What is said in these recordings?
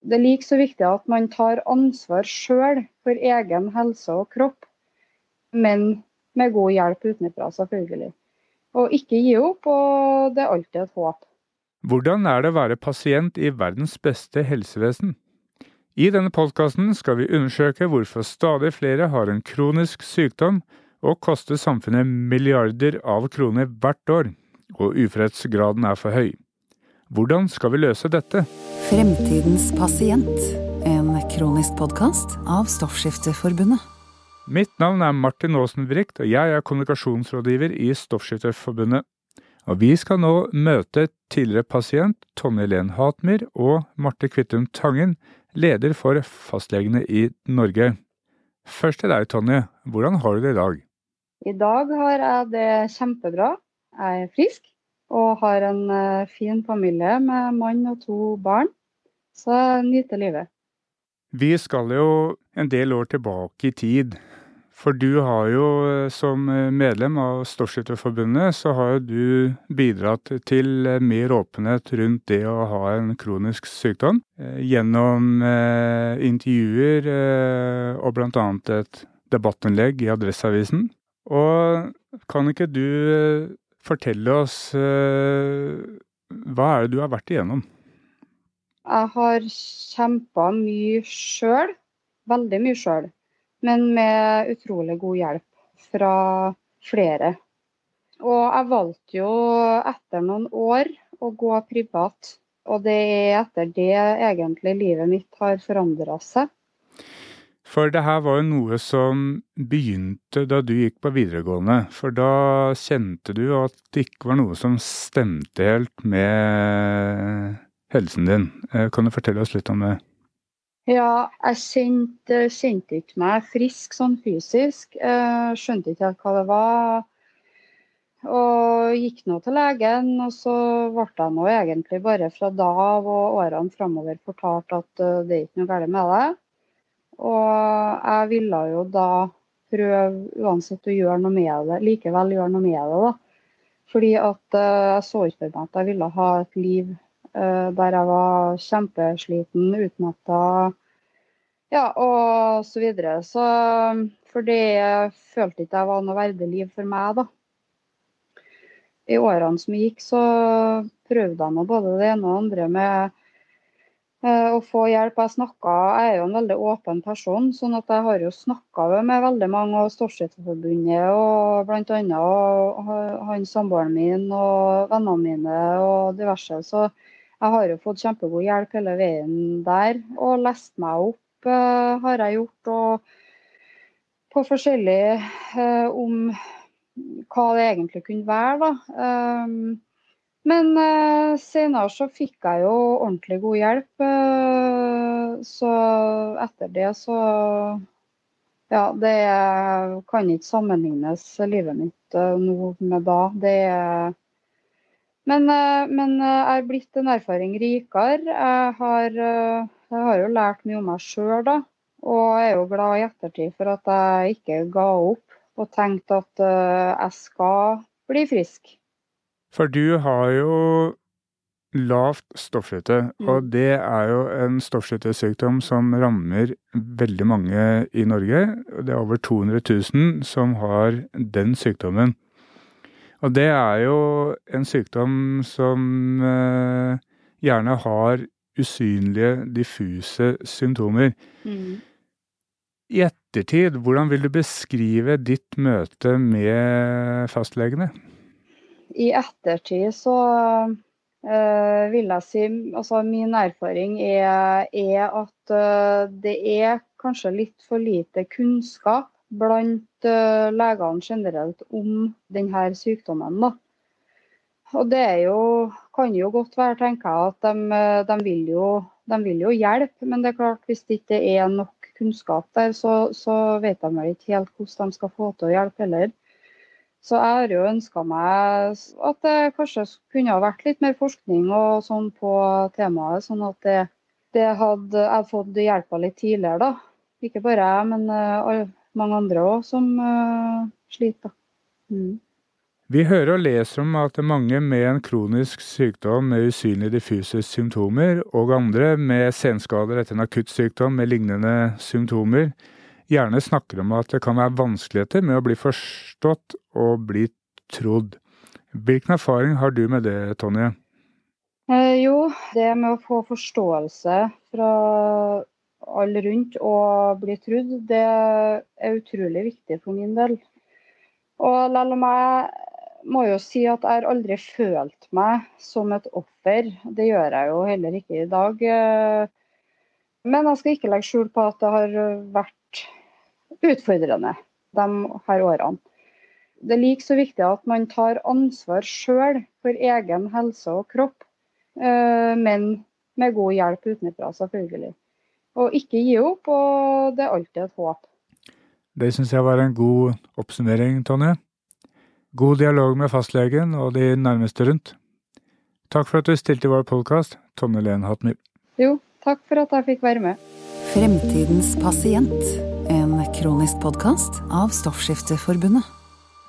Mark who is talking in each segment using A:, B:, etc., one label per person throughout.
A: Det er like så viktig at man tar ansvar sjøl for egen helse og kropp, men med god hjelp utenfra, selvfølgelig. Og ikke gi opp, og det er alltid et håp.
B: Hvordan er det å være pasient i verdens beste helsevesen? I denne podkasten skal vi undersøke hvorfor stadig flere har en kronisk sykdom og koster samfunnet milliarder av kroner hvert år, og uførhetsgraden er for høy. Hvordan skal vi løse dette?
C: Fremtidens pasient, en kronisk podkast av Stoffskifteforbundet.
B: Mitt navn er Martin Aasen Brikt, og jeg er kommunikasjonsrådgiver i Stoffskifteforbundet. Og vi skal nå møte tidligere pasient Tonje Len Hatmyr og Marte Kvittum Tangen, leder for fastlegene i Norge. Først til deg, Tonje. Hvordan har du det i dag?
A: I dag har jeg det kjempebra. Jeg er frisk og har en eh, fin familie med mann og to barn. Så nyter livet.
B: Vi skal jo en del år tilbake i tid. For du har jo som medlem av Storskytterforbundet, så har jo du bidratt til mer åpenhet rundt det å ha en kronisk sykdom. Gjennom intervjuer og bl.a. et debattinnlegg i Adresseavisen. Og kan ikke du fortelle oss hva er det du har vært igjennom?
A: Jeg har kjempa mye sjøl. Veldig mye sjøl. Men med utrolig god hjelp fra flere. Og jeg valgte jo etter noen år å gå privat. Og det er etter det egentlig livet mitt har forandra seg.
B: For det her var jo noe som begynte da du gikk på videregående. For da kjente du at det ikke var noe som stemte helt med helsen din. Kan du fortelle oss litt om det?
A: Ja, jeg kjente, kjente ikke meg frisk sånn fysisk. Jeg skjønte ikke helt hva det var. Og gikk nå til legen, og så ble jeg nå egentlig bare fra da av og årene framover fortalt at det er ikke noe galt med det. Og jeg ville jo da prøve uansett å gjøre noe med det, likevel gjøre noe med det. da. Fordi at jeg så ikke for meg at jeg ville ha et liv der jeg var kjempesliten, utmatta ja, og så videre. Så for det følte ikke jeg var noe verdig liv for meg, da. I årene som gikk, så prøvde jeg nå både det ene og det andre med å få hjelp. Jeg, snakket, jeg er jo en veldig åpen person, sånn at jeg har jo snakka med veldig mange av Stoffskifteforbundet og bl.a. han samboeren min og vennene mine og diverse. Så jeg har jo fått kjempegod hjelp hele veien der, og lest meg opp uh, har jeg gjort. Og på forskjellig uh, om hva det egentlig kunne være, da. Men eh, senere så fikk jeg jo ordentlig god hjelp. så etter det så Ja, det kan ikke sammenlignes livet mitt nå med da. Det er men, men, jeg har blitt en erfaring rikere. Jeg har, jeg har jo lært mye om meg sjøl, da. Og jeg er jo glad i ettertid for at jeg ikke ga opp og tenkte at jeg skal bli frisk.
B: For du har jo lavt stoffskifte, mm. og det er jo en stoffskiftesykdom som rammer veldig mange i Norge. Det er over 200 000 som har den sykdommen. Og det er jo en sykdom som eh, gjerne har usynlige, diffuse symptomer. Mm. I ettertid, hvordan vil du beskrive ditt møte med fastlegene?
A: I ettertid så uh, vil jeg si Altså min erfaring er, er at uh, det er kanskje litt for lite kunnskap blant uh, legene generelt om denne sykdommen. Da. Og det jo, kan jo godt være, tenker jeg, at de, de, vil jo, de, vil jo, hjelpe. Men det er klart, hvis det ikke er nok kunnskap der, så, så vet de ikke helt hvordan de skal få til å hjelpe heller. Så jeg har jo ønska meg at det kanskje kunne ha vært litt mer forskning og sånn på temaet, sånn at det, det hadde jeg fått hjelpa litt tidligere, da. Ikke bare jeg, men uh, mange andre òg som uh, sliter. Mm.
B: Vi hører og leser om at mange med en kronisk sykdom med usynlige diffuse symptomer, og andre med senskader etter en akutt sykdom med lignende symptomer, gjerne snakker om at det kan være vanskeligheter med å bli forstått og bli trodd. Hvilken erfaring har du med det, Tonje?
A: Eh, jo, det med å få forståelse fra alle rundt og bli trodd, det er utrolig viktig for min del. Og selv om jeg må jo si at jeg har aldri følt meg som et offer. Det gjør jeg jo heller ikke i dag. Men jeg skal ikke legge skjul på at det har vært utfordrende de her årene. Det er like så viktig at man tar ansvar sjøl for egen helse og kropp, eh, men med god hjelp utenfra, selvfølgelig. Og ikke gi opp, og det er alltid et håp.
B: Det syns jeg var en god oppsummering, Tonje. God dialog med fastlegen og de nærmeste rundt. Takk for at du stilte i vår podkast, Tonje Len Hatmyr.
A: Jo, takk for at jeg fikk være med.
C: Fremtidens pasient, en kronisk podkast av Stoffskifteforbundet.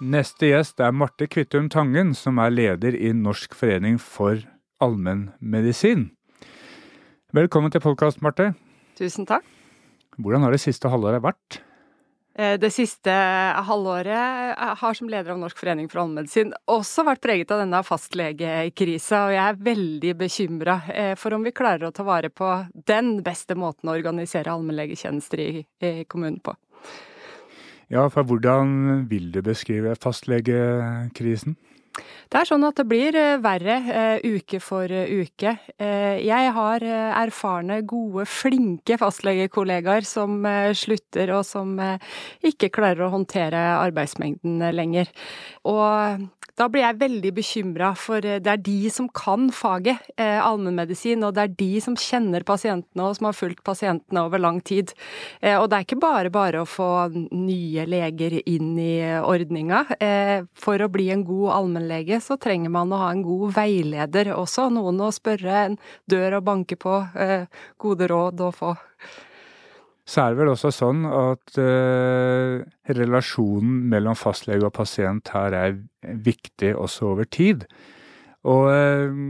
B: Neste gjest er Marte Kvittum Tangen, som er leder i Norsk forening for allmennmedisin. Velkommen til podkast, Marte.
D: Tusen takk.
B: Hvordan har det siste halvåret vært?
D: Eh, det siste halvåret eh, har som leder av Norsk forening for allmedisin også vært preget av denne fastlegekrisa, og jeg er veldig bekymra eh, for om vi klarer å ta vare på den beste måten å organisere allmennlegetjenester i kommunen på.
B: Ja, for hvordan vil du beskrive fastlegekrisen?
D: Det er sånn at det blir eh, verre uh, uke for uh, uke. Jeg har erfarne, gode, flinke fastlegekollegaer som slutter og som ikke klarer å håndtere arbeidsmengden lenger. Og da blir jeg veldig bekymra, for det er de som kan faget, eh, allmennmedisin, og det er de som kjenner pasientene og som har fulgt pasientene over lang tid. Eh, og det er ikke bare bare å få nye leger inn i ordninga. Eh, for å bli en god allmennlege så trenger man å ha en god veileder også, noen å spørre, en dør å banke på, eh, gode råd å få
B: så er det vel også sånn at eh, relasjonen mellom fastlege og pasient her er viktig også over tid. Og eh,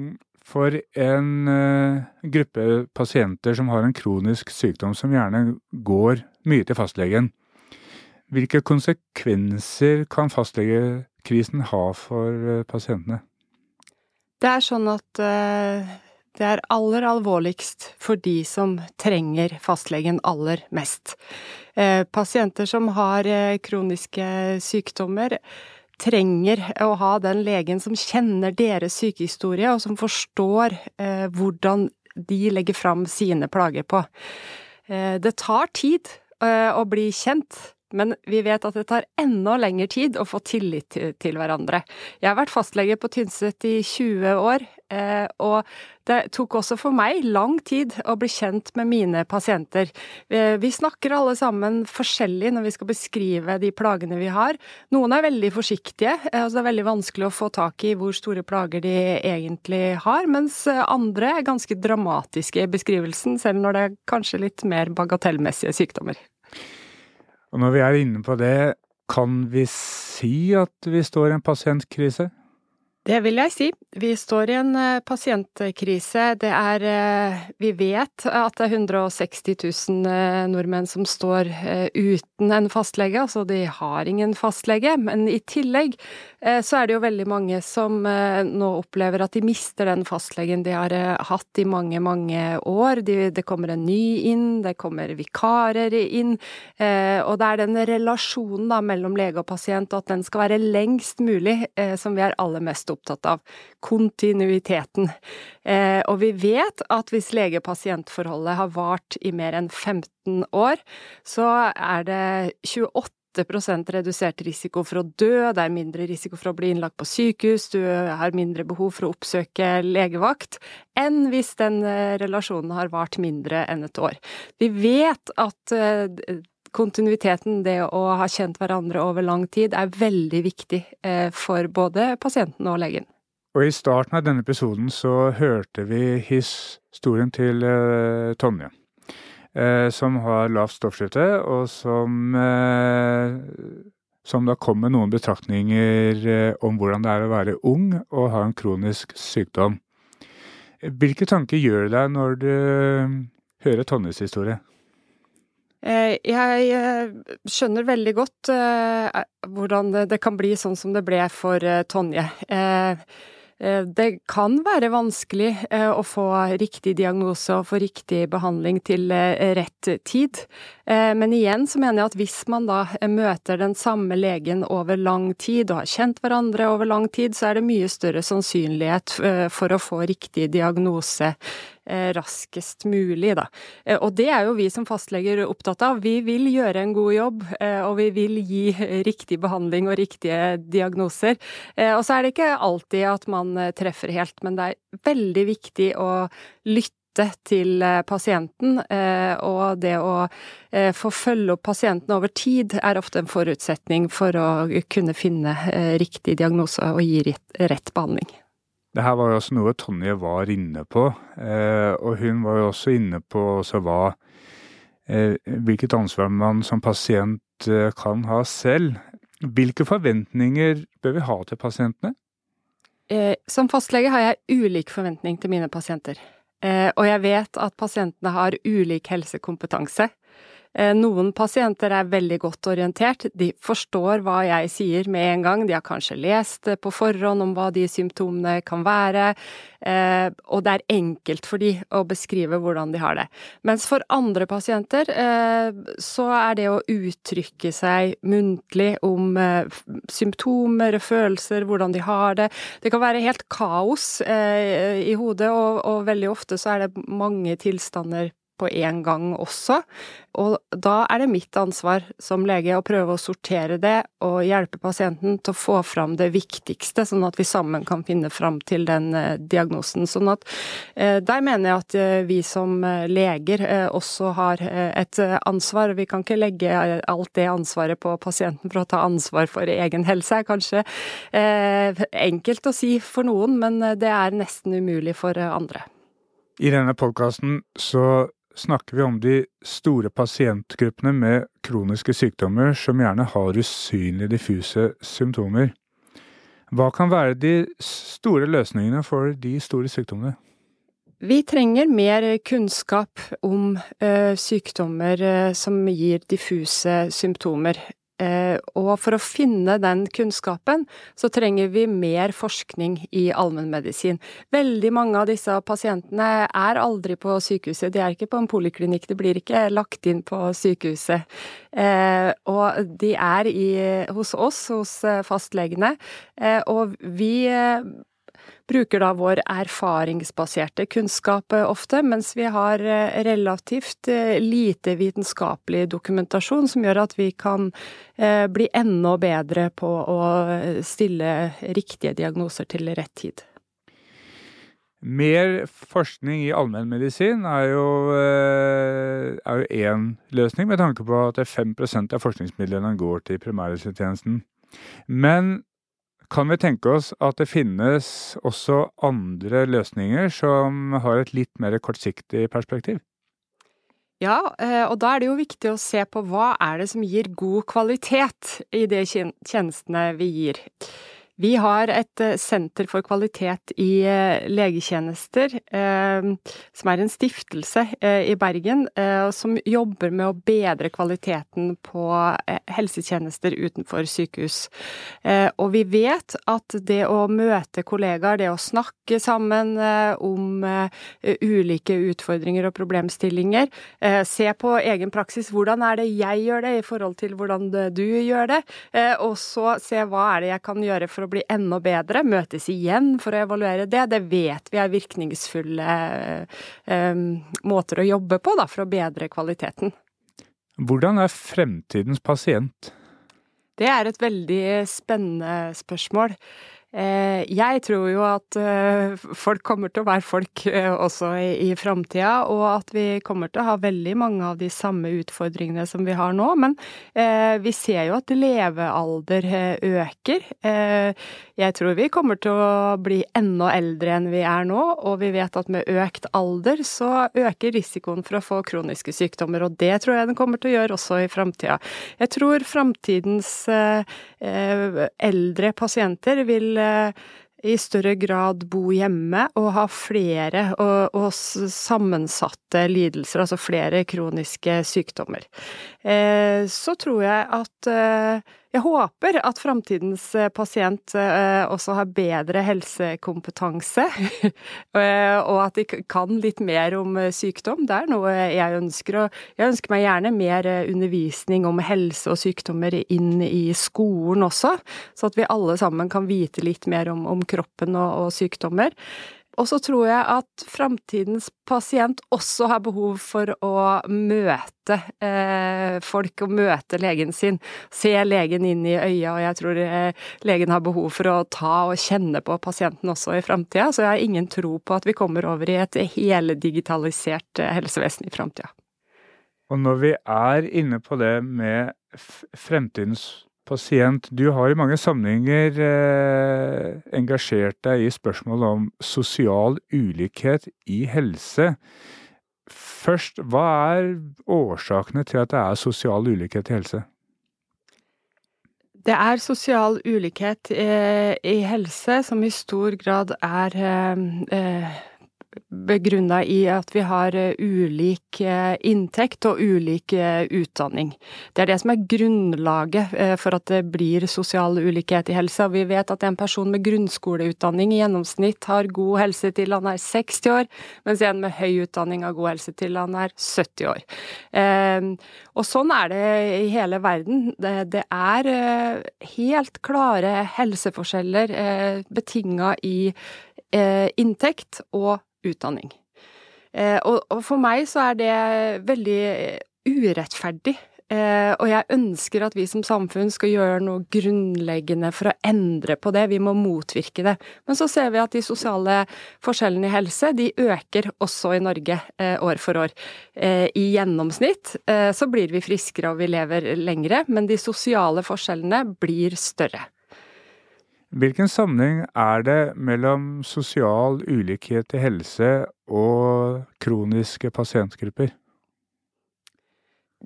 B: for en uh, gruppe pasienter som har en kronisk sykdom som gjerne går mye til fastlegen, hvilke konsekvenser kan fastlegekrisen ha for pasientene?
D: Det er sånn at det er aller alvorligst for de som trenger fastlegen aller mest. Eh, pasienter som har eh, kroniske sykdommer, trenger å ha den legen som kjenner deres sykehistorie, og som forstår eh, hvordan de legger fram sine plager på. Det tar tid å bli kjent men vi vet at det tar enda lengre tid å få tillit til, hverandre. Jeg har vært fastlege på Tynset i 20 år, eh, og det tok også for meg lang tid å bli kjent med mine pasienter. Vi snakker alle sammen forskjellig når vi skal beskrive de plagene vi har. Noen er veldig forsiktige, eh, altså det er veldig vanskelig å få tak i hvor store plager de egentlig har, mens andre er ganske dramatiske i beskrivelsen, selv når det er kanskje litt mer bagatellmessige sykdommer.
B: Og når vi er inne på det, kan vi si at vi står i en pasientkrise?
D: Det vil jeg si. Vi står i en eh, pasientkrise. Det er eh, Vi vet at det er 160 000 eh, nordmenn som står uten en fastlege, altså de har ingen fastlege. Men i tillegg så er det jo veldig mange som nå opplever at de mister den fastlegen de har hatt i mange, mange år. De, det kommer en ny inn, det kommer vikarer inn. Og det er den relasjonen da mellom lege og pasient, og at den skal være lengst mulig, som vi er aller mest opptatt av. Kontinuiteten. Eh, og vi vet at hvis lege-pasient-forholdet har vart i mer enn 15 år, så er det 28 redusert risiko for å dø, det er mindre risiko for å bli innlagt på sykehus, du har mindre behov for å oppsøke legevakt, enn hvis den eh, relasjonen har vart mindre enn et år. Vi vet at eh, kontinuiteten, det å ha kjent hverandre over lang tid, er veldig viktig eh, for både pasienten og legen.
B: Og i starten av denne episoden så hørte vi historien til uh, Tonje. Uh, som har lavt stoffskifte, og som som da kom med noen betraktninger om hvordan det er å være ung og ha en kronisk sykdom. Hvilke tanker gjør det deg når du hører Tonjes historie?
D: Jeg skjønner veldig godt hvordan det kan bli sånn som det ble for Tonje. Eh, det kan være vanskelig eh, å få riktig diagnose og få riktig behandling til eh, rett tid. Men igjen så mener jeg at hvis man da møter den samme legen over lang tid og har kjent hverandre over lang tid, så er det mye større sannsynlighet for å få riktig diagnose Eh, raskest mulig, da. Eh, og det er jo vi som fastleger opptatt av. Vi vil gjøre en god jobb, eh, og vi vil gi riktig behandling og riktige diagnoser. Og så er det ikke alltid at man treffer helt, men det er veldig viktig å lytte til pasienten, og det å få følge opp pasienten over tid er ofte en forutsetning for å kunne finne riktig diagnose og gi rett behandling.
B: Det her var jo også noe Tonje var inne på, eh, og hun var jo også inne på hva eh, Hvilket ansvar man som pasient eh, kan ha selv. Hvilke forventninger bør vi ha til pasientene?
D: Som fastlege har jeg ulik forventning til mine pasienter. Og jeg vet at pasientene har ulik helsekompetanse. Eh, noen pasienter er veldig godt orientert, de forstår hva jeg sier med en gang, de har kanskje lest på forhånd om hva de symptomene kan være, eh, og det er enkelt for de å beskrive hvordan de har det. Mens for andre pasienter eh, så er det å uttrykke seg muntlig om symptomer, følelser, hvordan de har det, det kan være helt kaos i hodet, og, og veldig ofte så er det mange tilstander på en gang også. Og da er det mitt ansvar som lege å prøve å sortere det og hjelpe pasienten til å få fram det viktigste, sånn at vi sammen kan finne fram til den eh, diagnosen. Sånn at eh, der mener jeg at eh, vi som leger også har et ansvar. Vi kan ikke legge alt det ansvaret på pasienten for å ta ansvar for egen helse. kanskje enkelt å si for noen, men det er nesten umulig for andre.
B: I denne podkasten så snakker vi om de store pasientgruppene med kroniske sykdommer som gjerne har usynlige, diffuse symptomer. Hva kan være de store løsningene for de store sykdommene?
D: Vi trenger mer kunnskap om ø, sykdommer ø, som gir diffuse symptomer. Eh, og for å finne den kunnskapen, så trenger vi mer forskning i allmennmedisin. Veldig mange av disse pasientene er aldri på sykehuset, de er ikke på en poliklinikk, de blir ikke lagt inn på sykehuset. Eh, og de er i, hos oss, hos eh, fastlegene, og vi bruker da vår erfaringsbaserte kunnskap eh, ofte, mens vi har eh, relativt eh, lite vitenskapelig dokumentasjon som gjør at vi kan bli enda bedre på å stille riktige diagnoser til rett tid.
B: Mer forskning i allmennmedisin er jo én løsning, med tanke på at 5% av forskningsmidlene går til primærhelsetjenesten. Men kan vi tenke oss at det finnes også andre løsninger som har et litt mer kortsiktig perspektiv?
D: Ja, eh, og da er det jo viktig å se på hva er det som gir god kvalitet i de tjenestene vi gir. Vi har et eh, senter for kvalitet i eh, legetjenester, eh, som er en stiftelse i Bergen, som jobber med å bedre kvaliteten på helsetjenester utenfor sykehus. Og vi vet at det å møte kollegaer, det å snakke sammen om ulike utfordringer og problemstillinger, se på egen praksis, hvordan er det jeg gjør det i forhold til hvordan du gjør det, og så se hva er det jeg kan gjøre for å bli enda bedre, møtes igjen for å evaluere det. Det vet vi er virkningsfulle eh, måter å jobbe på da, for å bedre kvaliteten.
B: Hvordan er fremtidens pasient?
D: Det er et veldig spennende spørsmål. Eh, jeg tror jo at eh, folk kommer til å være folk eh, også i, framtida, og at vi kommer til å ha veldig mange av de samme utfordringene som vi har nå. Men vi ser jo at levealder øker. Jeg tror vi kommer til å bli enda eldre enn vi er nå, og vi vet at med økt alder så øker risikoen for å få kroniske sykdommer, og det tror jeg den kommer til å gjøre også i framtida. Jeg tror framtidens eldre pasienter vil i større grad bo hjemme og ha flere og, og, sammensatte lidelser, altså flere kroniske sykdommer. Eh, så tror jeg at eh, jeg håper at framtidens eh, pasient eh, også har bedre helsekompetanse, eh, og at de kan litt mer om sykdom. Det er noe jeg ønsker, og jeg ønsker meg gjerne mer undervisning om helse og sykdommer inn i skolen også, så at vi alle sammen kan vite litt mer om, kroppen og sykdommer. Og så tror jeg at framtidens pasient også har behov for å møte eh, folk og møte legen sin. Se legen inn i øya, og jeg tror eh, legen har behov for å ta og kjenne på pasienten også i framtida. Så jeg har ingen tro på at vi kommer over i et heldigitalisert eh, helsevesen i framtida.
B: Og når vi er inne på det med fremtidens pasient. Du har i mange sammenhenger eh, engasjert deg i spørsmålet om sosial ulikhet i helse. Først, hva er årsakene til at det er sosial ulikhet i helse?
D: Det er sosial ulikhet eh, i helse som i stor grad er eh, eh begrunna i at vi har eh, ulik eh, inntekt og ulik eh, utdanning. Det er det som er grunnlaget for at det blir sosial ulikhet i helse. Vi vet at en person med grunnskoleutdanning i gjennomsnitt har god helse til han er 60 år, mens en med høy utdanning har god helse til han er 70 år. Og sånn er det i hele verden. Det er helt klare helseforskjeller betinga i inntekt og utdanning. Eh, og, for meg så er det veldig urettferdig. Eh, og jeg ønsker at vi som samfunn skal gjøre noe grunnleggende for å endre på det. Vi må motvirke det. Men så ser vi at de sosiale forskjellene i helse, de øker også i Norge eh, år for år. I gjennomsnitt så blir vi friskere og vi lever lengre, men de sosiale forskjellene blir større.
B: Hvilken sammenheng er det mellom sosial ulikhet i helse og kroniske pasientgrupper?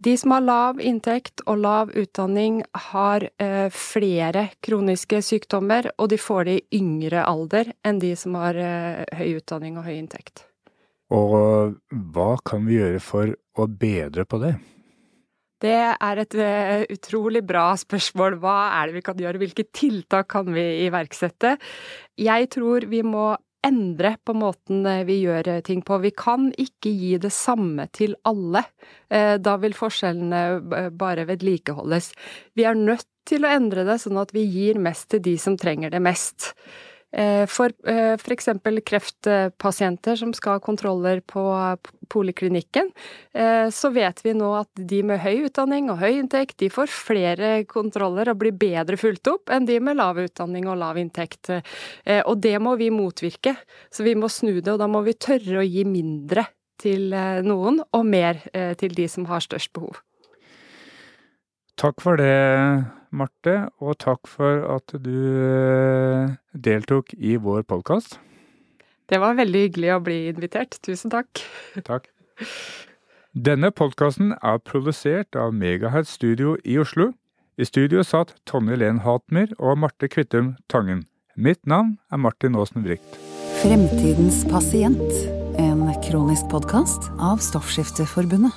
D: De som har lav inntekt og lav utdanning, har eh, flere kroniske sykdommer, og de får det i yngre alder enn de som har eh, høy utdanning og høy inntekt.
B: Og hva kan vi gjøre for å bedre på det?
D: Det er et eh, utrolig bra spørsmål. Hva er det vi kan gjøre? Hvilke tiltak kan vi iverksette? Jeg tror vi må endre på måten eh, vi gjør eh, ting på. Vi kan ikke gi det samme til alle. Da vil forskjellene bare vedlikeholdes. Vi er nødt til å endre det sånn at vi gir mest til de som trenger det mest. Eh, for eh, f.eks. kreftpasienter som skal ha kontroller på poliklinikken, eh, så vet vi nå at de med høy utdanning og høy inntekt, de får flere kontroller og blir bedre fulgt opp enn de med lav utdanning og lav inntekt. Og det må vi motvirke. Så vi må snu det, og da må vi tørre å gi mindre til noen og mer til de som har størst behov.
B: Takk for det, Marte, og takk for at du eh, deltok i vår podkast.
D: Det var veldig hyggelig å bli invitert. Tusen takk.
B: Takk. Denne podkasten er produsert av Megahead Studio i Oslo. I studio satt Tonje Len Hatmer og Marte Kvittum Tangen. Mitt navn er Martin Aasen Brikt.
C: Fremtidens pasient, en kronisk podkast av Stoffskifteforbundet.